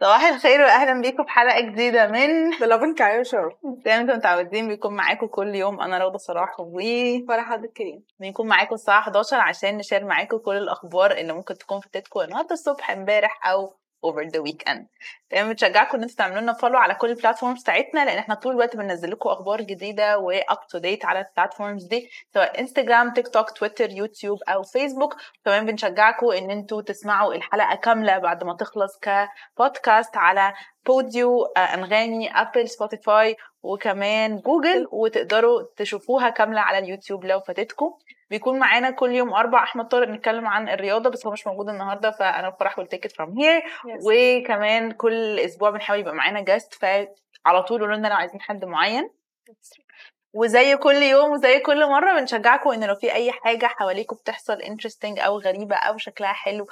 صباح الخير واهلا بيكم في حلقة جديدة من Lovin Cairo Show. زي ما أنتم متعودين بيكون معاكم كل يوم. أنا روضه صلاح و فرح عبد الكريم بنكون معاكم الساعة 11 عشان ن share معاكم كل الأخبار اللي ممكن تكون فاتتكم النهارده الصبح امبارح أو over the weekend. تمام؟ بنشجعكم إن أنتوا تعملوا لنا follow على كل ال platforms بتاعتنا لأن إحنا طول الوقت بننزل لكم أخبار جديدة و up to date على ال platforms دي سواء انستجرام تيك توك تويتر يوتيوب أو فيسبوك كمان بنشجعكم إن أنتوا تسمعوا الحلقة كاملة بعد ما تخلص كبودكاست على بوديو آه، أنغامي ابل سبوتيفاي وكمان جوجل وتقدروا تشوفوها كاملة على اليوتيوب لو فاتتكم. بيكون معانا كل يوم أربع أحمد طارق نتكلم عن الرياضة بس هو مش موجود النهارده فأنا it from here. Yes. وكمان كل أسبوع بنحاول يبقى معانا guest فعلى طول قولوا لنا لو عايزين حد معين. وزي كل يوم وزي كل مرة بنشجعكم إن لو في أي حاجة حواليكم بتحصل interesting أو غريبة أو شكلها حلو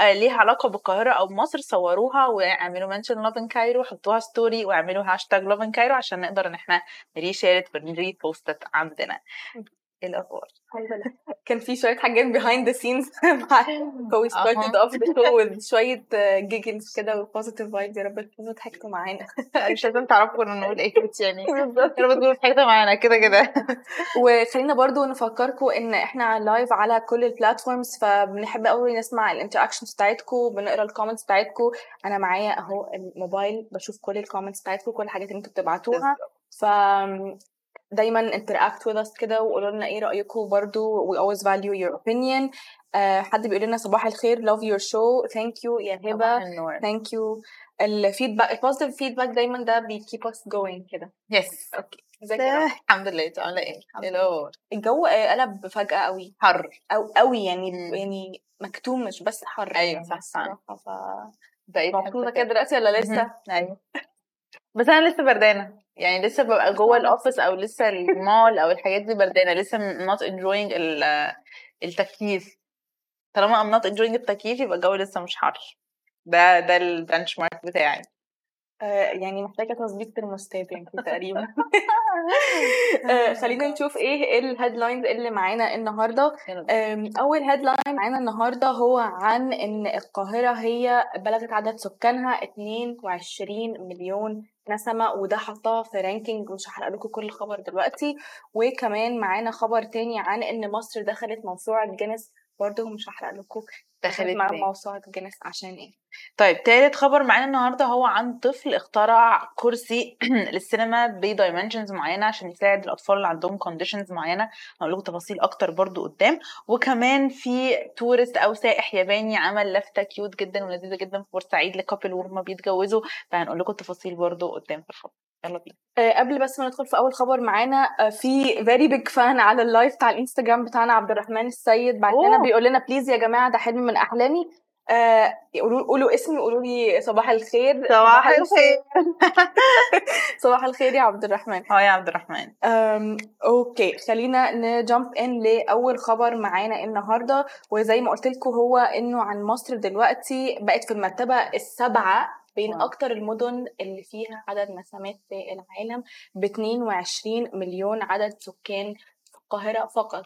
آه، ليها علاقة بالقاهرة أو بمصر صوروها واعملوا mention Lovin Cairo حطوها story واعملوا هاشتاج Lovin Cairo عشان نقدر إن إحنا reshare it ون repost it عندنا. إيه الاخبار كان في شوية حاجات behind the scenes مع أها. off the show with شوية giggles كده و positive vibes. يا رب تكونوا ضحكتوا معانا. مش لازم تعرفوا كنا نقول إيه يعني. يا رب تكونوا ضحكتوا معانا كده كده. وخلينا برضو نفكركم إن إحنا live على كل ال platforms فبنحب قوي نسمع ال interactions بتاعتكم بنقرا ال comments بتاعتكم أنا معايا أهو الموبايل بشوف كل ال comments بتاعتكم كل الحاجات اللي أنتوا بتبعتوها. ف دايما interact with us كده وقولوا لنا إيه رأيكم برضو. We always value your opinion. آه حد بيقول لنا صباح الخير love your show. Thank you يا هبة. thank you. ال feedback ال positive feedback دايما ده بي keep us going كده. yes okay ازيك؟ الحمد لله. انت عامله إيه؟ إيه الأخبار؟ الجو آه، قلب فجأة قوي. حر. أو قوي يعني مم. يعني مكتوم مش بس حر أيوة، يعني صح، صح. ف بقيت مبسوطة كده دلوقتي ولا لسه؟ أيوه. بس أنا لسه بردانة. يعني لسه ببقى جوه ال office أو لسه المول أو الحاجات دي بردانة. لسه not enjoying ال- التكييف. طالما I'm not enjoying التكييف يبقى الجو لسه مش حر. ده ده ال benchmark بتاعي. يعني محتاجة تظبيط ترموستات يعني تقريبا. آه خلينا نشوف إيه ال headlines اللي معانا النهارده. أول headline معانا النهارده هو عن إن القاهرة هي بلغت عدد سكانها 22 مليون نسمة وده حطها في ranking مش هحرق لكم كل الخبر دلوقتي. وكمان معانا خبر تاني عن إن مصر دخلت موسوعة جينيس برضه مش هحرق لكم. دخلت مع؟ موسوعه جينيس عشان إيه؟ طيب تالت خبر معانا النهارده هو عن طفل اخترع كرسي للسينما ب dimensions معينة عشان يساعد الأطفال اللي عندهم conditions معينة. هقول لكم تفاصيل أكتر برضو قدام. وكمان في tourist أو سائح ياباني عمل لفتة cute جدا ولذيذة جدا في بورسعيد ل couple وهم بيتجوزوا. فهنقول لكم التفاصيل برضو قدام في الخبر يلا بينا. آه، قبل بس ما ندخل في أول خبر معانا آه، في very big fan على ال live بتاع الإنستجرام بتاعنا عبد الرحمن السيد بعت لنا. بيقول لنا please يا جماعة ده حلم من أحلامي. آه، قولوا قولوا اسمي قولوا لي صباح الخير. صباح الخير. يا عبد الرحمن. أه يا عبد الرحمن. okay خلينا ن jump in لأول خبر معانا النهارده. وزي ما قلت لكم هو إنه عن مصر دلوقتي بقت في المرتبة السابعة بين wow. أكتر المدن اللي فيها عدد نسمات في العالم ب 22 مليون عدد سكان في القاهرة فقط.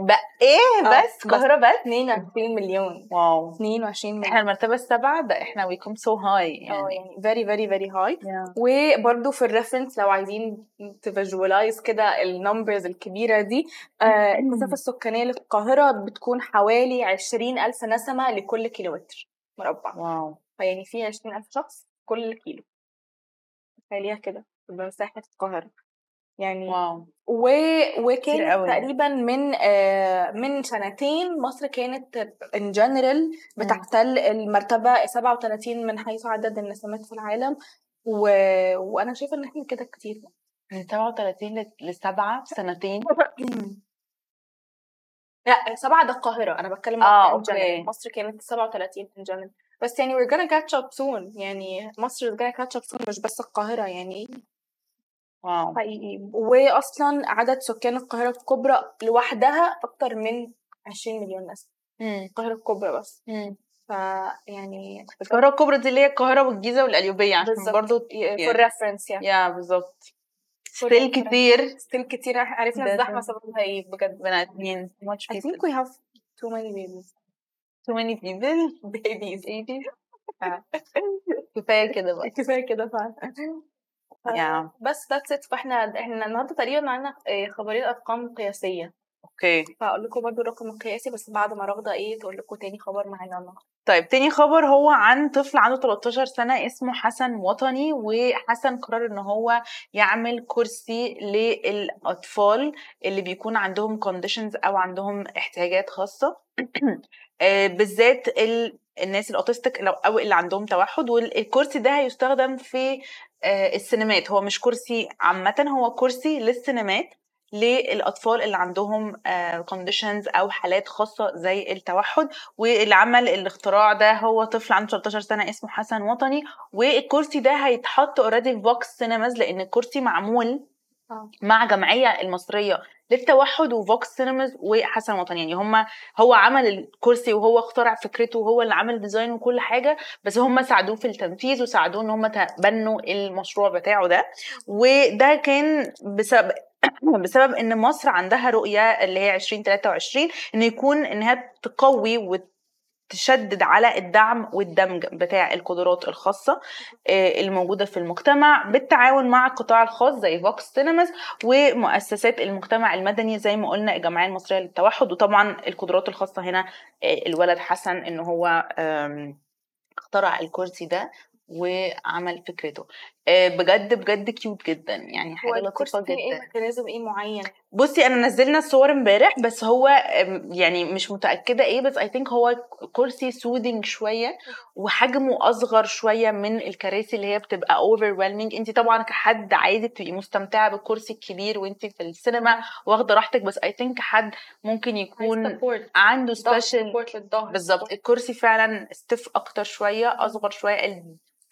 بقى إيه؟ آه، بس القاهره بس؟ 22 مليون. wow. 22 إحنا مليون. المرتبة السابعة ده إحنا we come so high يعني. يعني very very high. Yeah. وبرده في ال reference لو عايزين ت visualize كده ال numbers الكبيرة دي آه المسافة السكانية للقاهرة بتكون حوالي عشرين ألف نسمة لكل كيلومتر مربع. wow. فيعني في عشرين ألف شخص كل كيلو. تخيليها كده بمساحة القاهرة. يعني wow. و... قوي. تقريبا من آه من سنتين مصر كانت in general بتحتل المرتبة 37 من حيث عدد النسمات في العالم. و... وأنا شايفة إن إحنا كده كتير. من 37 ل- لسبعة في سنتين؟ لا سبعة ده القاهرة. أنا بتكلم آه، okay. general. مصر كانت 37 in general. بس يعني we're gonna catch up soon. يعني مصر is gonna catch up soon مش بس القاهرة يعني. wow. حقيقي. وأصلا عدد سكان القاهرة الكبرى لوحدها أكتر من 20 مليون نسمة. القاهرة الكبرى بس. مم. فيعني القاهرة الكبرى دي اللي هي القاهرة والجيزة والقليوبية عشان برضو for reference يعني يا بالظبط. still كتير. still كتير. عرفنا الزحمة. سببها إيه بجد. بني آدمين. Much I think we have too many babies. Too many people babies. Babies. كفاية كده بقى. كفاية كده فعلا. Yeah. بس that's it. فاحنا إحنا النهارده تقريبا معانا آه، خبرين أرقام قياسية. أوكي. فأقول لكم برضو الرقم القياسي بس بعد ما رغدة تقول لكم تاني خبر معانا النهارده طيب تاني خبر هو عن طفل عنده 13 سنة اسمه حسن وطني وحسن قرر إن هو يعمل كرسي للأطفال اللي بيكون عندهم conditions أو عندهم احتياجات خاصة. آه، بالذات ال- الناس ال autistic أو اللي عندهم توحد والكرسي ده هيستخدم في آه، السينمات. هو مش كرسي عامة هو كرسي للسينمات. للأطفال اللي عندهم conditions أو حالات خاصة زي التوحد واللي عمل الاختراع ده هو طفل عنده 13 سنة اسمه حسن وطني والكرسي ده هيتحط already في فوكس سينماز لأن الكرسي معمول آه. مع جمعية المصرية للتوحد وفوكس سينماز وحسن وطني. يعني هما هو عمل الكرسي وهو اخترع فكرته وهو اللي عمل design وكل حاجة بس هما ساعدوه في التنفيذ وساعدوه إن هما تبنوا المشروع بتاعه ده. وده كان بسبب بسبب إن مصر عندها رؤية اللي هي 2023 ان يكون إنها تقوي وتشدد على الدعم والدمج بتاع القدرات الخاصة آه، الموجودة في المجتمع بالتعاون مع القطاع الخاص زي فوكس سينماز ومؤسسات المجتمع المدني زي ما قلنا الجمعية المصرية للتوحد. وطبعا القدرات الخاصة هنا آه، الولد حسن ان هو اخترع الكرسي ده وعمل فكرته. بجد بجد cute جدا. يعني لطيفة فيه إيه؟ جدا. mechanism إيه معين؟ بصي أنا نزلنا الصور امبارح بس هو يعني مش متأكدة إيه بس I think هو كرسي soothing شوية وحجمه أصغر شوية من الكراسي اللي هي بتبقى over انت طبعا كحد عادي بتبقي مستمتعة بالكرسي الكبير وانت في السينما واخدة راحتك بس I think حد ممكن يكون عنده special بالظبط. الكرسي فعلا stiff أكتر شوية أصغر شوية.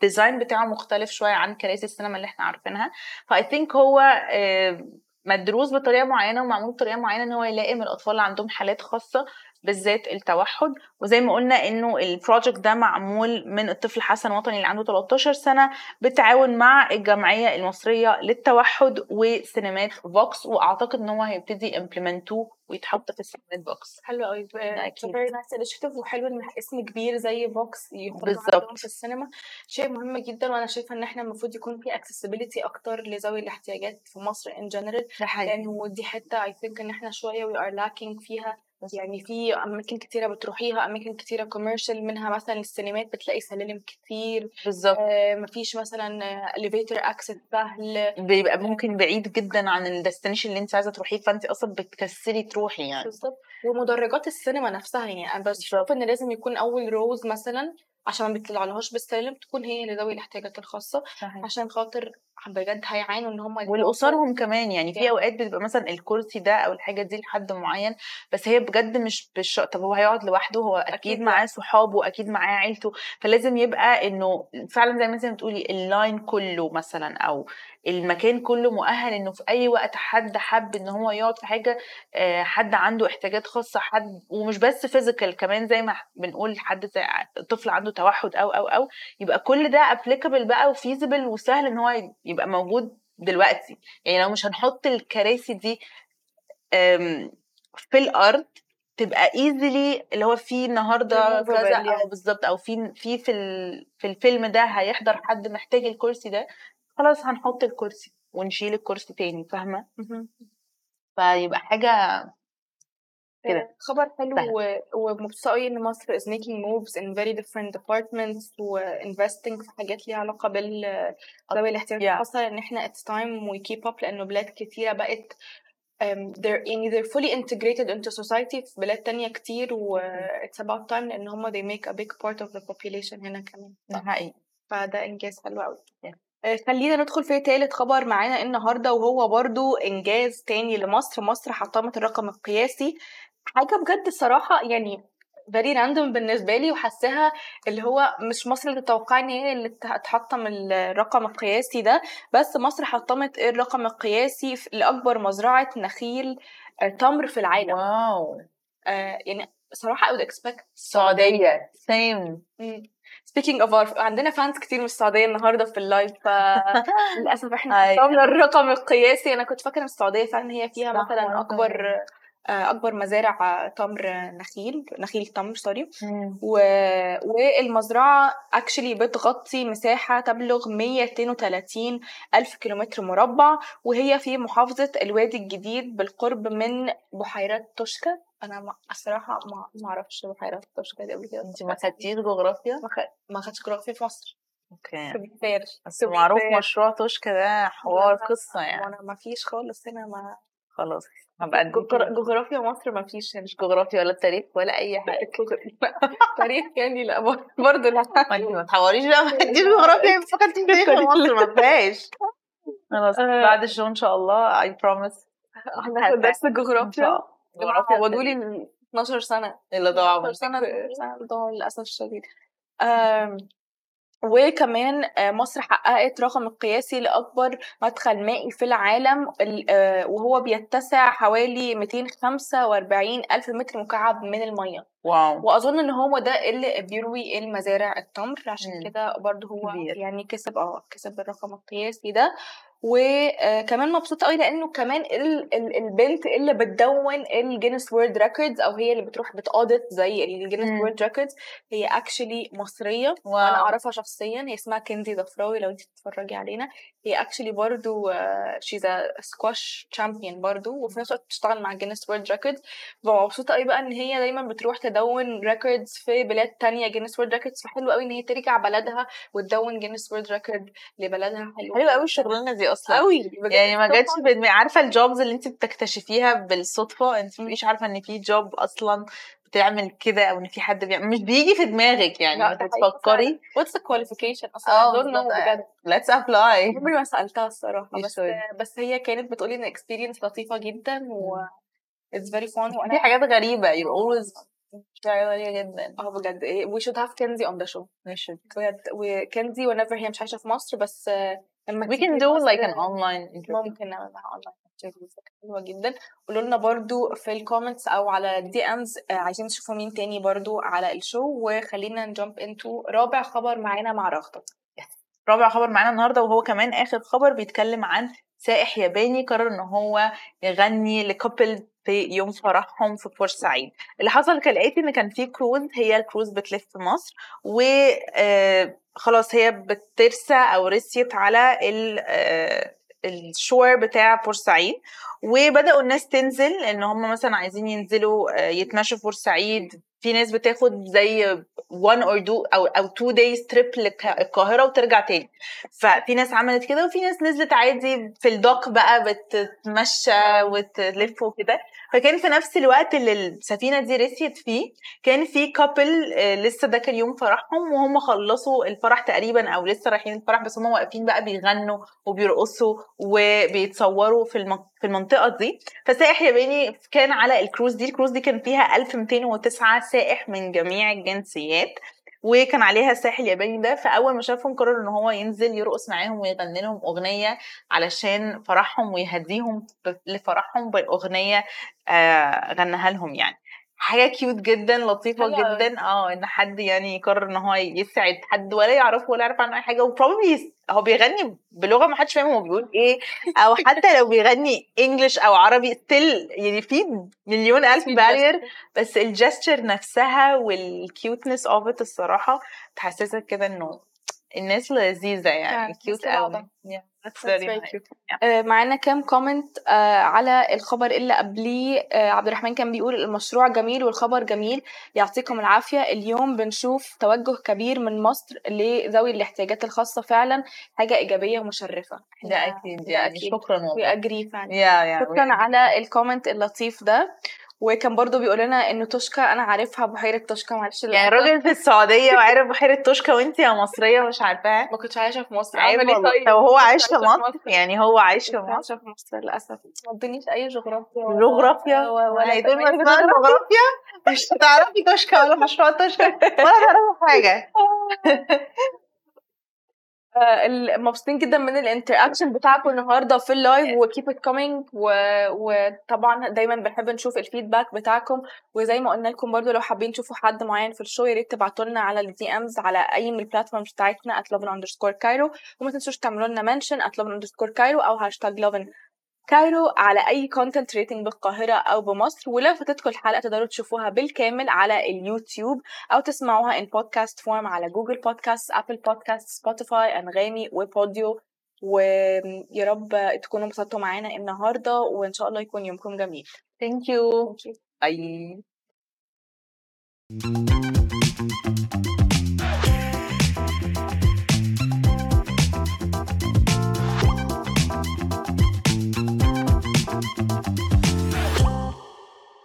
ال design بتاعه مختلف شوية عن كراسي السينما اللي إحنا عارفينها. ف I think هو آه، مدروس بطريقة معينة ومعمول بطريقة معينة إن هو يلائم الأطفال اللي عندهم حالات خاصة بالذات التوحد. وزي ما قلنا إنه ال project ده معمول من الطفل حسن وطني اللي عنده 13 سنة بالتعاون مع الجمعية المصرية للتوحد وسينمات فوكس وأعتقد إن هو هيبتدي implement وه ويتحط في السينمات فوكس حلو قوي أكيد. very nice initiative وحلو إن اسم كبير زي يخرج بالظبط. في السينما. شيء مهم جدا وأنا شايفة إن إحنا المفروض يكون في accessibility أكتر لذوي الاحتياجات في مصر in general. ده حقيقي. لأنه دي حتة I think إن إحنا شوية we are lacking فيها يعني في أماكن كتيرة بتروحيها أماكن كتيرة commercial منها مثلا السينمات بتلاقي سلالم كتير. بالظبط آه مفيش مثلا elevator access سهل. بيبقى ممكن بعيد جدا عن ال destination اللي انت عايزة تروحيه فأنت أصلا بتكسلي تروحي يعني. بالظبط ومدرجات السينما نفسها يعني أنا. بشوف إن لازم يكون أول rows مثلا عشان ما بيطلعلهاش بالسلم تكون هي لذوي الاحتياجات الخاصة عشان خاطر بجد هيعانوا إن هم ولأسرهم كمان يعني في. أوقات بتبقى مثلا الكرسي ده أو الحاجة دي لحد معين بس هي بجد مش بالش طب هو هيقعد لوحده هو أكيد, أكيد. معاه صحابه أكيد معاه عيلته فلازم يبقى إنه فعلا زي ما أنت بتقولي ال line كله مثلا أو المكان كله مؤهل إنه في أي وقت حد حب إن هو يقعد في حاجة آه، حد عنده احتياجات خاصة حد ومش بس physical كمان زي ما بنقول حد زي طفل عنده توحد أو أو أو يبقى كل ده applicable بقى و feasible وسهل إن هو يبقى موجود دلوقتي يعني لو مش هنحط الكراسي دي في الأرض تبقى easily اللي هو في النهارده كذا. أو بالظبط أو في في في الفيلم ده هيحضر حد محتاج الكرسي ده خلاص هنحط الكرسي ونشيل الكرسي تاني فاهمة فيبقى حاجة كده. خبر حلو. و- ومبسوطة قوي إن مصر is making moves in very different departments و investing في حاجات ليها علاقة بال ذوي الاحتياجات Yeah. الخاصة إن إحنا it's time we keep up لأنه بلاد كتيرة بقت um, they're يعني they're fully integrated into society في بلاد تانية كتير و it's about time لأن هم they make a big part of the population هنا كمان ده حقيقي فده إنجاز حلو قوي Yeah. آه، خلينا ندخل في تالت خبر معانا النهارده وهو برضو إنجاز تاني لمصر. مصر حطمت الرقم القياسي. حاجة بجد الصراحة يعني very random بالنسبة لي وحاساها اللي هو مش مصر اللي تتوقع إن هي اللي تحطم الرقم القياسي ده. بس مصر حطمت الرقم القياسي لأكبر مزرعة نخيل آه، تمر في العالم. wow. آه، يعني صراحة I would expect السعوديه same speaking of our عندنا fans كتير من السعوديه النهارده في ال live فللاسف إحنا. حطمنا الرقم القياسي أنا كنت فاكرة إن السعودية فعلا هي فيها مثلا أكبر أكبر مزارع تمر نخيل نخيل تمر sorry. و... والمزرعة actually بتغطي مساحة تبلغ 132 ألف كيلومتر مربع وهي في محافظة الوادي الجديد بالقرب من بحيرات توشكا. أنا ما... الصراحة ما ما أعرفش بحيرات توشكا دي قبل كده. أنت ما خدتيش جغرافيا؟ ما, خ... ما خدتش جغرافيا في مصر. okay. بس معروف. مشروع توشكا ده حوار قصة يعني. وأنا ما فيش خالص هنا ما خلاص. هبقى جغرافيا مصر ما فيش مش جغرافيا ولا تاريخ ولا أي حاجة. تاريخ يعني لا برضه لا. ما تحوريش بقى ما خدتيش جغرافيا. ما خدتيش تاريخ في مصر؟ ما فيهاش خلاص آه. بعد الشو إن شاء الله I promise. هناخد درس شاء جغرافيا. الله. جغرافيا عوضوا لي 12 سنة. اللي ضاعوا 12 سنة منك. سنة ضاعوا للأسف الشديد. وكمان آه، مصر حققت رقم القياسي لأكبر مدخل مائي في العالم ال- آه، وهو بيتسع حوالي 245 ألف متر مكعب من المية واو وأظن إن هو ده اللي بيروي المزارع التمر عشان. كده برضه هو كبير. يعني كسب آه كسب الرقم القياسي ده وكمان مبسوطة قوي لأنه كمان ال- ال- البنت اللي بتدون الجينيس وورلد ريكوردز أو هي اللي بتروح بت audit زي الجينيس. وورلد ريكوردز هي actually مصرية wow. وأنا أعرفها شخصيا هي اسمها كنزي ضفراوي لو أنت تتفرجي علينا. هي actually برضو she's squash champion برضو وفي نفس الوقت بتشتغل مع جينيس وورلد ريكوردز مبسوطه قوي بقى إن هي دايما بتروح تدون records في بلاد تانية جينيس وورلد ريكوردز فحلو قوي إن هي ترجع بلدها وتدون جينيس world record لبلدها. حلو. حلو قوي الشغلانة دي أصلا. قوي يعني ما جاتش طبعاً. في دماغي. عارفة ال jobs اللي انت بتكتشفيها بالصدفة؟ انت مش عارفة ان في job أصلا بتعمل كده أو ان في حد بيعمل مش بيجي في دماغك يعني بتفكري؟ The qualification أصلا؟ I don't know بالظبط. بجد. Let's apply. عمري ما سألتها الصراحة You بس. بس هي كانت بتقولي إن experience لطيفة جدا و it's very fun في وأنا حاجات غريبة. في حاجات غريبه جدا. آه بجد. we should have كنزي on the show. ماشي بجد. وكنزي whenever هي مش عايشة في مصر بس آه، we can do like an online interview. ممكن نعمل معاها online interviews حلوة جدا. قولوا لنا برضو في ال comments أو على ال DMs عايزين تشوفوا مين تاني برضو على ال show وخلينا ن jump انتو رابع خبر معانا مع رغدة. رابع خبر معانا النهارده وهو كمان آخر خبر بيتكلم عن سائح ياباني قرر إن هو يغني ل couple في يوم فرحهم في بورسعيد اللي حصل كالآتي إن كان في كروز هي الكروز بتلف في مصر و آه، خلاص هي بترسى أو رسيت على ال الشور بتاع بورسعيد وبدأوا الناس تنزل ان هم مثلا عايزين ينزلوا آه، يتمشوا في بورسعيد. في ناس بتاخد زي one or two أو أو two days trip للقاهرة وترجع تاني. ففي ناس عملت كده وفي ناس نزلت عادي في الدوك بقى بتتمشى وتلف وكده. فكان في نفس الوقت اللي السفينة دي رسيت فيه كان في كابل لسه ده كان يوم فرحهم وهم خلصوا الفرح تقريبا أو لسه رايحين الفرح بس هم واقفين بقى بيغنوا وبيرقصوا وبيتصوروا في في المنطقة دي. فسائح ياباني كان على الكروز دي الكروز دي كان فيها 1209 سائح من جميع الجنسيات. وكان عليها السائح الياباني ده فأول ما شافهم قرر إن هو ينزل يرقص معاهم ويغني لهم أغنية علشان فرحهم ويهديهم لفرحهم بالاغنيه آه غناها لهم يعني. حاجة cute جدا لطيفة. جدا آه إن حد يعني يقرر إن هو يسعد حد ولا يعرفه ولا يعرف عنه أي حاجة و probably هو بيغني بلغة ما حدش فاهم هو بيقول إيه؟ أو حتى لو بيغني English أو عربي still يعني في مليون ألف barrier بس ال gesture نفسها وال cuteness of it الصراحة تحسسك كده إنه الناس لذيذة يعني cute قوي آه، معانا كام comment على الخبر اللي قبليه آه، عبد الرحمن كان بيقول المشروع جميل والخبر جميل يعطيكم العافية. اليوم بنشوف توجه كبير من مصر لذوي الاحتياجات الخاصة فعلا حاجة إيجابية ومشرفة. ده أكيد ده يعني أكيد. شكرا والله. فعلا. يا يا شكرا على ال comment اللطيف ده. وكان برضو بيقول لنا انه توشكا أنا عارفها بحيرة توشكا معلش يعني راجل في السعودية وعارف بحيرة توشكا وانت يا مصرية مش عارفاها. ما كنتش عايشة في مصر. أعمل إيه والله. طيب؟ طب هو عايش في مصر؟ يعني هو عايش في مصر في مصر للأسف. ما ادونيش أي جغرافيا. جغرافيا؟ ولا ما اسمها جغرافيا. مش هتعرفي توشكا ولا مشروع توشكا. ولا تعرفي حاجة. مبسوطين جدا من ال interaction بتاعكم النهارده في ال live و keep it coming وطبعا دايما بنحب نشوف ال feedback بتاعكم. وزي ما قلنا لكم برضو لو حابين تشوفوا حد معين في ال show يا ريت تبعتوا لنا على ال DMs على أي من ال platforms بتاعتنا كايرو وما تنسوش تعملوا لنا mention كايرو أو hashtag lovin كايرو على أي content related بالقاهرة أو بمصر ولو فاتتكم الحلقة تقدروا تشوفوها بالكامل على اليوتيوب أو تسمعوها in podcast form على جوجل بودكاست ابل بودكاست سبوتيفاي أنغامي وبوديو ويا رب تكونوا انبسطتوا معانا النهارده وإن شاء الله يكون يومكم جميل. thank you. Bye